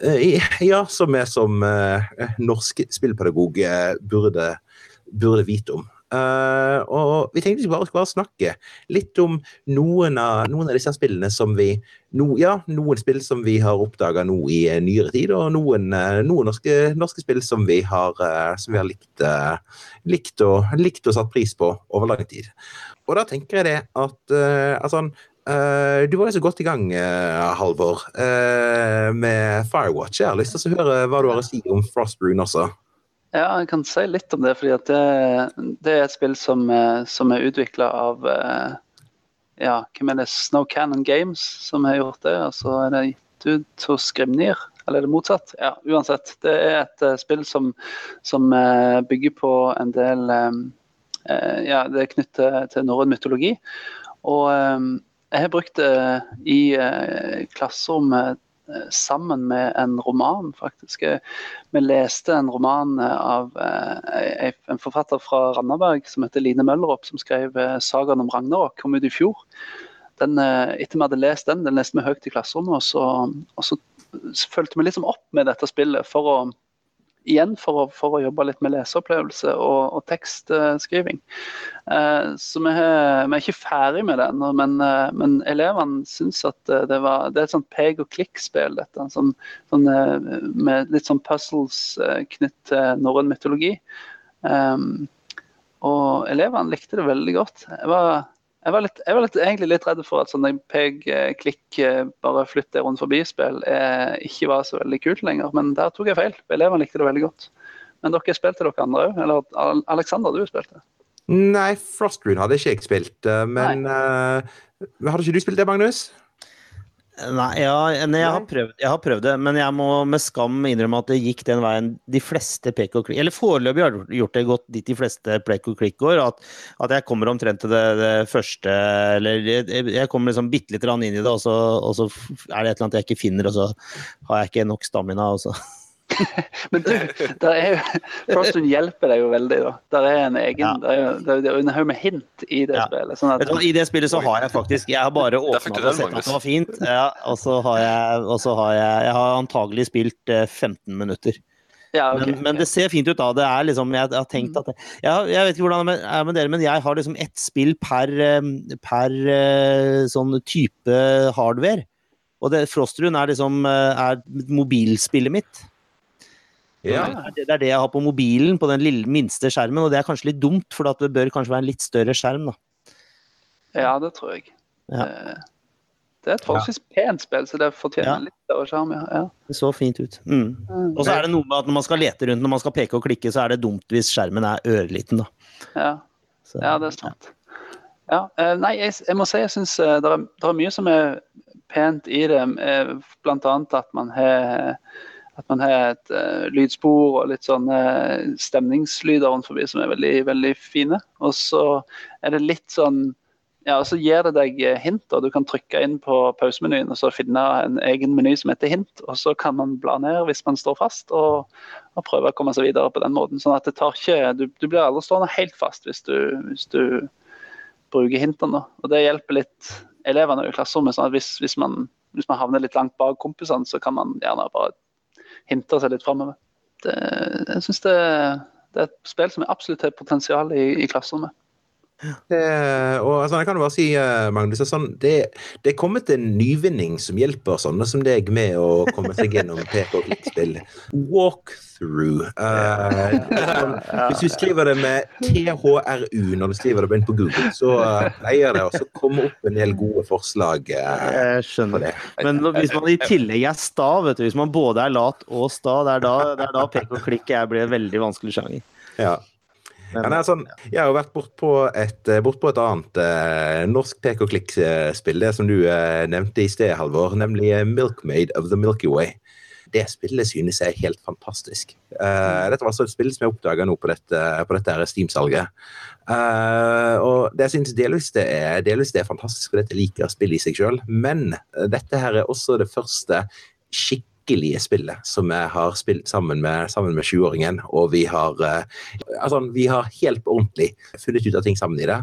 Ja, som jeg som norsk spillpedagog burde, burde vite om. Uh, og vi tenkte bare skulle snakke litt om noen av, noen av, disse spillene som vi no, Ja, noen spill som vi har oppdaga nå i uh, nyere tid, og noen, uh, noen norske, norske, spill som vi har, som vi har likt, likt, og, likt og satt pris på over lang tid. Og da tenker jeg det at altså, du var jo så godt i gang, Halvor, med Firewatch. Jeg har lyst til å høre hva du har å si om Frostbrune også. Ja, jeg kan si litt om det. fordi det, det, er et spill som, eh, som er utvikla av eh, ja, hvem er det? Snow Cannon Games som har gjort det. Og så er det gitt ut hos Grimnir. Eller er det motsatt? Ja, uansett. Det er et uh, spill som, som bygger på en del Ja, det er knyttet til norrøn mytologi. Og jeg har brukt det i klasserommet Eh, sammen med en roman, faktisk. Vi leste en roman eh, av eh, en forfatter fra Randaberg som heter Line Mølleropp, som skrev 'Sagaen om Ragnarok', kom ut i fjor. Den, etter vi hadde lest den, den leste vi høyt i klasserommet, og så, og så fulgte vi liksom opp med dette spillet for å igjen for å, for å, jobbe litt med leseopplevelse og, og tekstskriving. Eh, så vi, er, vi er ikke ferdig med det ennå, men, eh, men, elevene syns at eh, det, var, det er et sånt pek og klikk-spill. dette, sånn, sånn, Med litt sånn puzzles knytt til norrøn mytologi. Og elevene likte det veldig godt. Jeg var jeg var, litt, jeg var litt, egentlig litt redd for at sånn peg-klikk, bare bare flytte rundt forbi-spill ikke var så veldig kult lenger. Men der tok jeg feil. Elevene likte det veldig godt. Men dere spilte dere andre òg? Eller Aleksander, du spilte? Nei, Frostrune hadde ikke jeg spilt. Eh, men uh, hadde ikke du spilt det, Magnus? Nei, ja, nei jeg, har prøvd, jeg, har prøvd, det, men jeg må med skam innrømme at det gikk den veien de fleste pek og klikk Eller foreløpig har gjort det godt dit de fleste pek og klikk går. At, at, jeg kommer omtrent til det, det første Eller jeg, jeg kommer liksom bitte lite grann inn i det, og så, og så, er det et eller annet jeg ikke finner, og så har jeg ikke nok stamina. Og så Men du, der er jo, Frostun hjelper deg jo veldig. da. Der er en egen, ja. det er, jo er en haug med hint i det ja. spillet. Sånn at, I det spillet så har jeg faktisk Jeg har bare åpna og sett at det var fint. Ja, og så har jeg, og så har jeg, jeg har antagelig spilt 15 eh, minutter. Ja, okay, men, men, det ser fint ut da. Det er liksom, jeg, jeg har tenkt at det, jeg, jeg, vet ikke hvordan det er med dere, men jeg har liksom ett spill per, eh, per eh, sånn type hardware. Og det, Frostrun er liksom er mobilspillet mitt. Ja. Det er det jeg har på mobilen, på den lille, minste skjermen, og det er kanskje litt dumt, for det bør kanskje være en litt større skjerm, da. Ja, det tror jeg. Ja. Eh, det er et forholdsvis pent spill, så det fortjener ja. litt større skjerm, ja. Det så fint ut. Mm. mm. Og så er det noe med at når man skal lete rundt, når man skal peke og klikke, så er det dumt hvis skjermen er ørliten, da. Ja, så, ja det er sant. Ja. Eh, nei, jeg, jeg, må si jeg syns eh, det, det, er mye som er pent i det, blant annet at man har at man har et uh, lydspor og litt sånne stemningslyder rundt forbi som er veldig, veldig fine. Og så er det litt sånn ja, og så gir det deg eh, hint, og du kan trykke inn på pausemenyen og så finne en egen meny som heter hint. Og så kan man bla ned hvis man står fast, og, og prøve å komme seg videre på den måten. Sånn at det tar ikke Du, du blir aldri stående helt fast hvis du, hvis du bruker hintene. Og det hjelper litt elevene i klasserommet. sånn at hvis, hvis, man, hvis, man, havner litt langt bak kompisene, så kan man gjerne bare hinte seg litt framover. Jeg syns det, det, er et spill som er absolutt har potensial i, i klasserommet. Det, og altså, jeg kan jo bare si, eh, Magnus, sånn, det, det er kommet en nyvinning som hjelper sånne som deg med å komme seg gjennom PK-klikkspill. klikk-spill. Walkthrough. Uh, sånn, hvis du skriver det med THRU når du skriver det inn på Google, så uh, pleier det å komme opp en del gode forslag. Uh, jeg skjønner det. Men hvis man i tillegg er sta, vet du, hvis man både er lat og sta, det er da, det er da PK-klikk blir en veldig vanskelig sjanger. Ja. Men, ja, sånn, jeg har jo vært bortpå et, eh, bort et annet eh, norsk pek og klikk-spill, det som du eh, nevnte i sted, Halvor, nemlig eh, Milkmaid of the Milky Way. Det spillet synes jeg er helt fantastisk. Uh, dette var altså et spill som jeg oppdaga nå på dette, på dette Steam-salget. Uh, og det jeg synes delvis det, er, delvis det er fantastisk, for dette liker spillet i seg sjøl. Men dette her er også det første skikkelig skikkelige spillet som jeg har spilt sammen med, sammen med 20-åringen. Og vi har, uh, altså, vi har helt ordentlig funnet ut av ting sammen i det.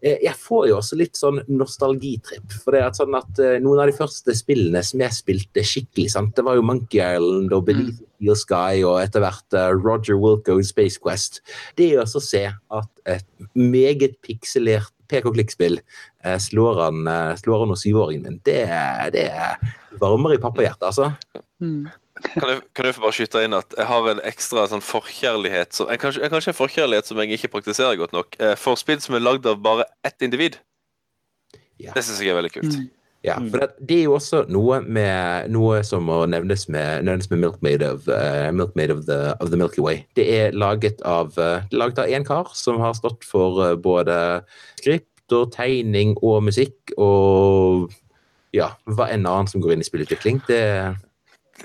Eh, jeg får jo også litt sånn nostalgitripp. For det er sånn at uh, noen av de første spillene som jeg spilte skikkelig, sant? det var jo Monkey Island og Beneath mm. Sky og etter hvert Roger Wilco Space Quest. Det å se at et meget pikselert pek og klikk-spill slår han, slår han hos syvåringen min. Det, det varmer i pappahjertet, altså. Mm. Kan jeg, kan jeg bare skyte inn at jeg har en ekstra sånn forkjærlighet som, en, kanskje, kanskje en forkjærlighet som jeg ikke praktiserer godt nok, eh, for spill som er lagd av bare ett individ. Ja. Det syns jeg er veldig kult. Mm. Ja, for det, det, er jo også noe med noe som må nevnes med, nevnes med Milkmaid, of, uh, Milkmaid of, the, of, the, Milky Way. Det er laget av uh, én kar som har stått for uh, både skript og tegning og musikk og ja, hva enn annet som går inn i spillutvikling. Det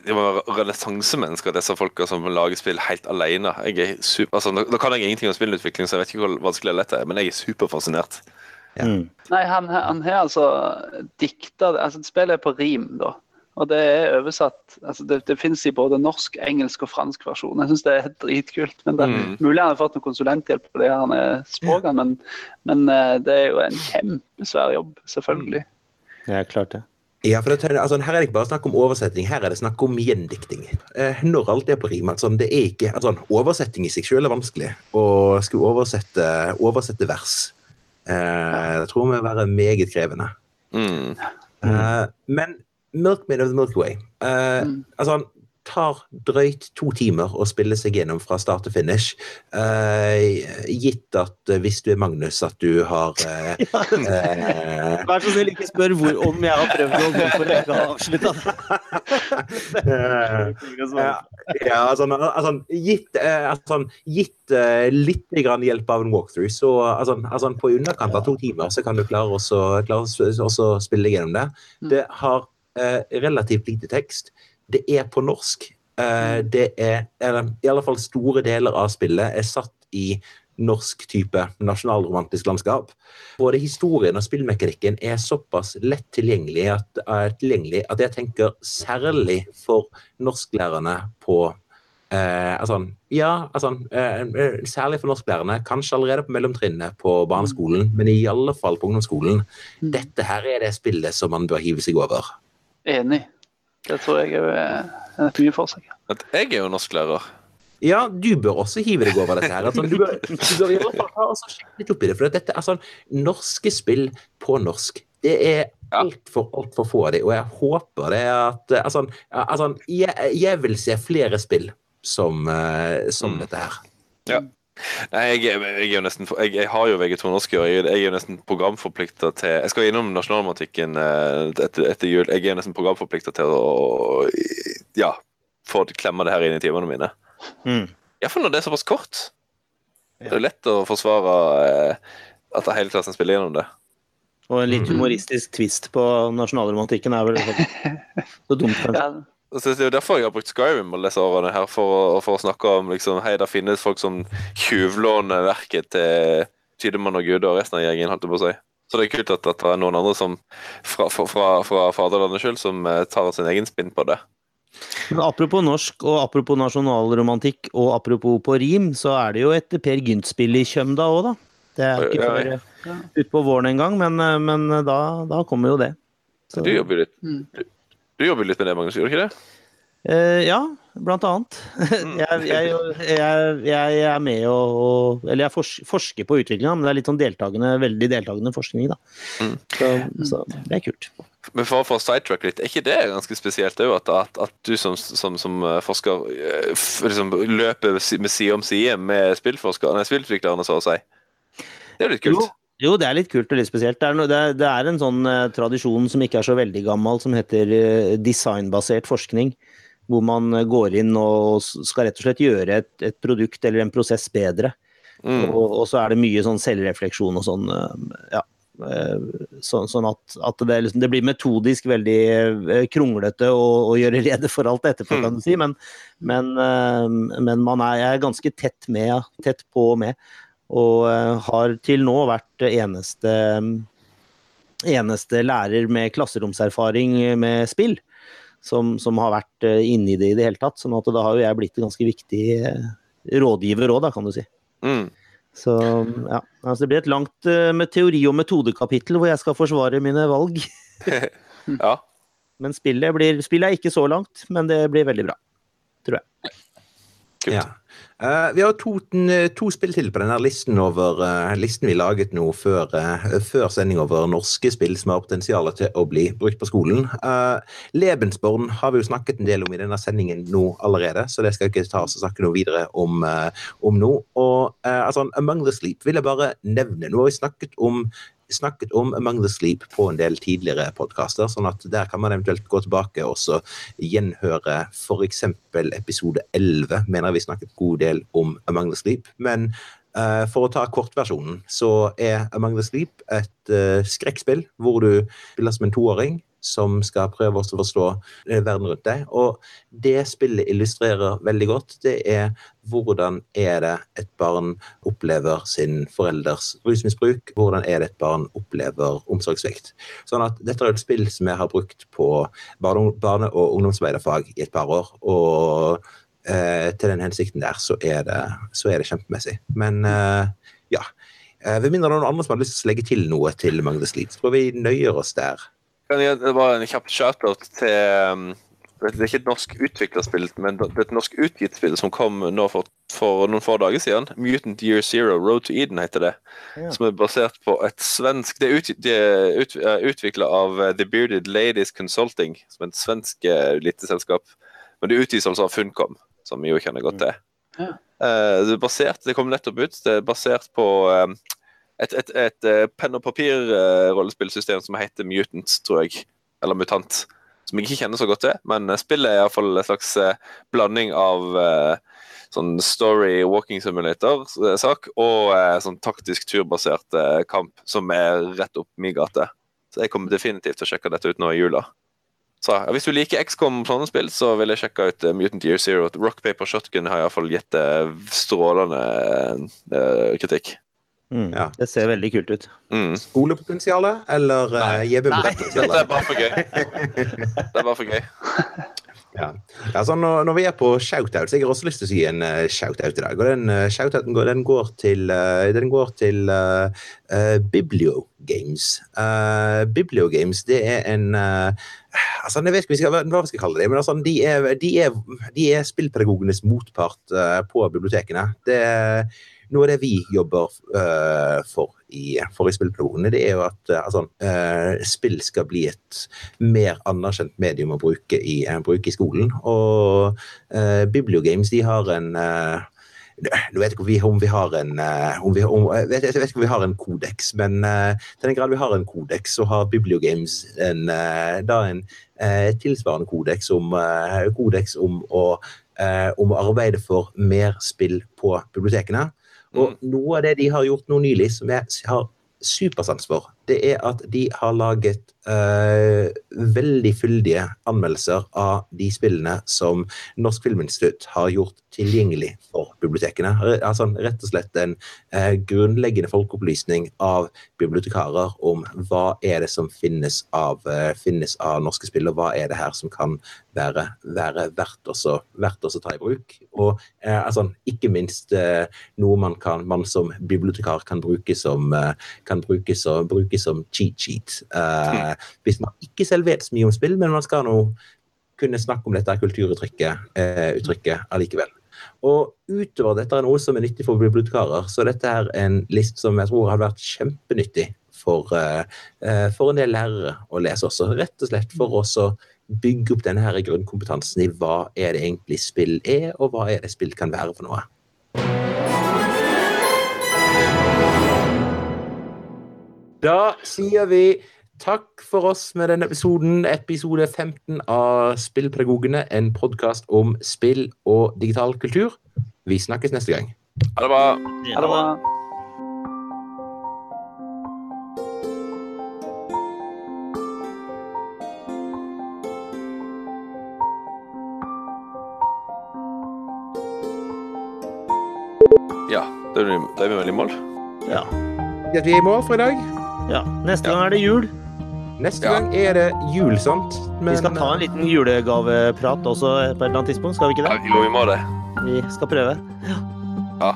det var renessansemennesker, disse folka som lager spill helt alene. Jeg er super, altså, nå, kan jeg ingenting om spillutvikling, så jeg vet ikke hvor vanskelig eller lett det er, men jeg er superfascinert. Ja. Mm. Nei, han, han har altså dikta altså, Spillet er på rim, da. Og det er oversatt altså Det, det fins i både norsk, engelsk og fransk versjon. Jeg syns det er dritkult. men det, mm. Mulig han har fått noe konsulenthjelp på det han er språkene, men, men, eh, det er jo en kjempesvær jobb, selvfølgelig. Ja, klart det. Ja, for det, altså, Her er det ikke bare snakk om oversetting, her er det snakk om gjendikting. Eh, når alt er på rim. Altså, det er ikke, altså, oversetting i seg selv er vanskelig. Å skulle oversette, oversette vers det tror jeg vil være meget krevende. Mm. Eh, men Milkmaid of the Milky Way eh, mm. altså, tar drøyt to timer å spille seg gjennom fra start til finish. Uh, gitt at uh, hvis du er Magnus, at du har uh, Vær så snill, ikke spør hvor, om jeg har prøvd å gå for ikke har avslutta ja, altså, altså, gitt, altså, gitt litt grann hjelp av en walkthrough, så altså, altså, på underkant av to timer så kan du klare å spille gjennom det. Mm. Det har relativt lite tekst. Det er på norsk. Uh, det er, eller, I alle fall store deler av spillet er satt i norsk type nasjonalromantisk landskap. Både historien og spillmekanikken er såpass lett tilgjengelig at, uh, tilgjengelig at jeg tenker særlig for norsklærerne på eh, altså, ja, altså, særlig for norsklærerne, kanskje allerede på mellomtrinnet på barneskolen, men i alle fall på ungdomsskolen. Mm. Dette her er det spillet som man bør hive seg over. Enig. Det tror jeg er et mye for seg. Jeg er jo norsklærer. Ja, du bør også hive deg over dette her. Altså, du, bør, du bør i hvert fall ta og sjekke litt opp i det. For dette er sånn norske spill på norsk. Det er altfor alt for få av dem, og jeg håper det at Altså, altså jeg, jeg, vil se flere spill som, uh, som mm. dette her. Ja. Nei, jeg, jeg, er jo nesten jeg, jeg har jo VG2 norsk, og jeg, jeg, er jo nesten programforplikta til Jeg skal innom nasjonalmatematikken eh, etter, etter, jul. Jeg er nesten programforplikta til å ja, få klemme det her inn i timene mine. Mm. Iallfall når det er såpass kort. Ja. Det er lett å forsvare eh, at hele klassen spiller gjennom det. Og en litt mm. humoristisk twist på nasjonalromantikken er vel så dumt, kanskje. Det er jo derfor jeg har brukt Skyrim alle disse årene her, for å, for å snakke om liksom, hei, det finnes folk som tjuvlåner verket til Tidemann og Gud og resten av gjengen, holdt jeg på å si. Så det er kult at, at det er noen andre som fra, fra, fra faderlandet skyld som eh, tar sin egen spinn på det. Men apropos norsk og apropos nasjonalromantikk og apropos på rim, så er det jo et Per Gynt-spill i Kjømda òg, da. Det er ikke før ja. utpå våren en gang, men, men da, da, kommer jo det. Så. Du jobber litt, mm. Du, jobber litt med det, Magnus, gjør du ikke det? Uh, ja, blant annet. Mm. jeg, jeg, jeg, jeg, er med og, Eller jeg forsker på utviklinga, men det er litt sånn deltakende, veldig deltakende forskning, da. Mm. Så, så, det er kult. Men for, å sidetrack litt, er ikke det ganske spesielt òg, at, at, at, du som, som, som eh, forsker eh, liksom, løper med side om side med spillutviklerne, så å si? Det er jo litt kult. Jo. Jo, det er litt kult og litt spesielt. Det er, no, det er, det er en sånn uh, tradisjon som ikke er så veldig gammel, som heter uh, designbasert forskning hvor man går inn og skal rett og slett gjøre et, et produkt eller en prosess bedre. Mm. Og, og, så er det mye sånn selvrefleksjon og sånn, ja. Så, sånn at, at det, liksom, det, blir metodisk veldig eh, kronglete å, å gjøre rede for alt etterpå, kan du si. Men, men, eh, men man er, er, ganske tett med, tett på og med. Og eh, har til nå vært eneste, eneste lærer med klasseromserfaring med spill som, som har vært inni inne i det i det hele tatt. sånn at da har jo jeg blitt en ganske viktig rådgiver òg, kan du si. Mm. Så ja. Altså, det blir et langt med teori- og metodekapittel hvor jeg skal forsvare mine valg. ja. Men spillet, blir, spillet er ikke så langt, men det blir veldig bra. Tror jeg. Kult. Ja. Uh, vi har to, to, spill til på denne listen over uh, listen vi laget nå før, uh, før, sending over norske spill som har potensial til å bli brukt på skolen. Lebensborn har vi jo snakket en del om i denne sendingen nå allerede, så det skal ikke ta oss og snakke noe videre om, om nå. Og altså, Among the Sleep vil jeg bare nevne. Nå har vi snakket om snakket om Among the Sleep på en del tidligere podkaster, sånn at der kan man eventuelt gå tilbake og også gjenhøre f.eks. episode 11, mener vi snakket god del om Among the Sleep. Men uh, for å ta kortversjonen, så er Among the Sleep et uh, skrekkspill hvor du spiller som en toåring som skal prøve oss å forstå eh, verden rundt deg. Og det spillet illustrerer veldig godt, det er hvordan er det et barn opplever sin forelders rusmisbruk? Hvordan er det et barn opplever omsorgssvikt? Sånn at dette er et spill som jeg har brukt på barne- og ungdomsarbeiderfag i et par år. og eh, til den hensikten der, så er det, så er det kjempemessig. Men eh, ja. Eh, ved mindre noen andre som har lyst til å legge til noe til Magnus Lid, så får vi nøyer oss der. Kan jeg var en kjapp shout-out til um, Det er ikke et norsk utviklerspill, men det er et norsk utgitt spill som kom nå for, for, noen få dager siden. Mutant Year Zero, Road to Eden heter det. Ja. Som er basert på et svensk Det er, ut, det er ut, utvikla av uh, The Bearded Ladies Consulting, som er et svensk eliteselskap. Men det utgis altså av Funcom, som vi jo kjenner godt til. Ja. Uh, det er basert, det kom nettopp ut. Det er basert på et, et, et, eh, penn og papir-rollespillsystem som heter Mutant, tror jeg. Eller Mutant. Som jeg ikke kjenner så godt til, men eh, spillet er iallfall en slags eh, blanding av sånn story walking simulator-sak og sånn taktisk turbasert kamp som er rett opp min gate. Så jeg kommer definitivt til å sjekke dette ut nå i jula. Så Hvis du liker XCOM sånne spill, så vil jeg sjekke ut Mutant Year Zero. Rock Paper Shotgun har iallfall gitt strålende kritikk. Mm. Ja. Det ser veldig kult ut. Mm. Skolepotensialet eller uh, eh, JB-potensialet? Det er bare for gøy. Det er bare for gøy. Ja. Altså, når, når, vi er på shoutout, så jeg har også lyst til å si en uh, shoutout i dag. Og den uh, shoutouten går, den går til, uh, den går til uh, Bibliogames. Bibliogames, det er en altså, Jeg vet ikke hva vi skal kalle det, men altså, de, er, de, er, de er spillpedagogenes motpart på bibliotekene. Det er noe av det vi jobber uh, for i, for i spillpedagogene, det er jo at uh, altså, uh, spill skal bli et mer anerkjent medium å bruke i, bruke i skolen. Og Bibliogames de har en nå vet ikke om vi har en, om vi, om, jeg vet, jeg vet ikke om vi har en kodeks, men uh, til den grad vi har en kodeks, så har Bibliogames en, uh, da en uh, tilsvarende kodeks om, kodeks om, å, om å arbeide for mer spill på bibliotekene. Og mm. noe av det de har gjort nå nylig, som jeg har supersans for, det er at de har laget uh, veldig fyldige anmeldelser av de spillene som Norsk Filminstitutt har gjort tilgjengelig for bibliotekene. Altså, rett og slett en uh, grunnleggende folkeopplysning av bibliotekarer om hva er det som finnes av, uh, finnes av norske spill, og hva er det her som kan være, være verdt, å ta i bruk. Og altså, ikke minst noe man, kan, man som bibliotekar kan bruke som, kan bruke som, bruke som cheat sheet. Uh, hvis man ikke selv vet så mye om spill, men man skal nå kunne snakke om dette kulturuttrykket uh, uttrykket allikevel. Og utover dette er noe som er nyttig for bibliotekarer, så dette er en list som jeg tror har vært kjempenyttig for, uh, for en del lærere å lese også. Rett og slett for å bygge opp denne her grunnkompetansen i hva er det egentlig spill er, og hva er det spill kan være for noe. Da sier vi takk for oss med denne episoden, episode 15 av Spillpedagogene, en podkast om spill og digital kultur. Vi snakkes neste gang. Ha det bra. Ha det bra. Ja, da er vi vel i mål. Ja. Vi er i mål for i dag. Ja, Neste gang er det jul. Neste gang er det jul, sant? Men, vi skal ta en liten julegaveprat også på et eller annet tidspunkt, skal vi ikke det? Ja, jo, vi må det. Vi skal prøve. Ja. ja.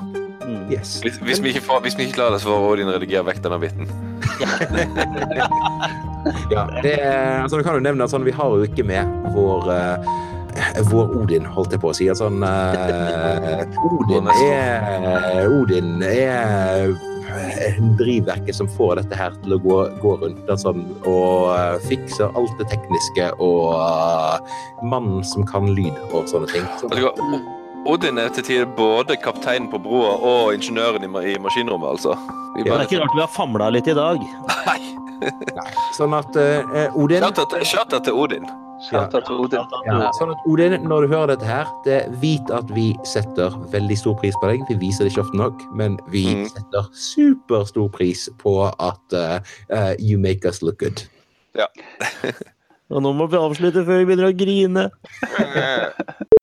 Mm. Yes. Hvis, hvis, vi får, hvis, vi ikke klarer det, så får Odin redigere vekk denne biten. ja, det er, altså, vi kan jo nevne at sånn, vi har jo ikke med vår uh, vår Odin, holdt jeg på å si. Sånn, uh, Odin er Odin er drivverket som får dette her til å gå, gå rundt altså, og fikser alt det tekniske og uh, mannen som kan lyd og sånne ting. Så, Odin er til tider både kapteinen på broa og ingeniøren i, i maskinrommet, altså. Vi bare... Det er ikke rart vi har famla litt i dag. Nei. Nei. Sånn at uh, Odin Shout-out til Odin. Ja. Ja. Sånn at Odin, når du hører dette her, det vit at vi setter veldig stor pris på deg. Vi viser det ikke ofte nok, men vi mm. setter superstor pris på at uh, uh, you make us look good. Ja. Og nå må vi avslutte før vi begynner å grine.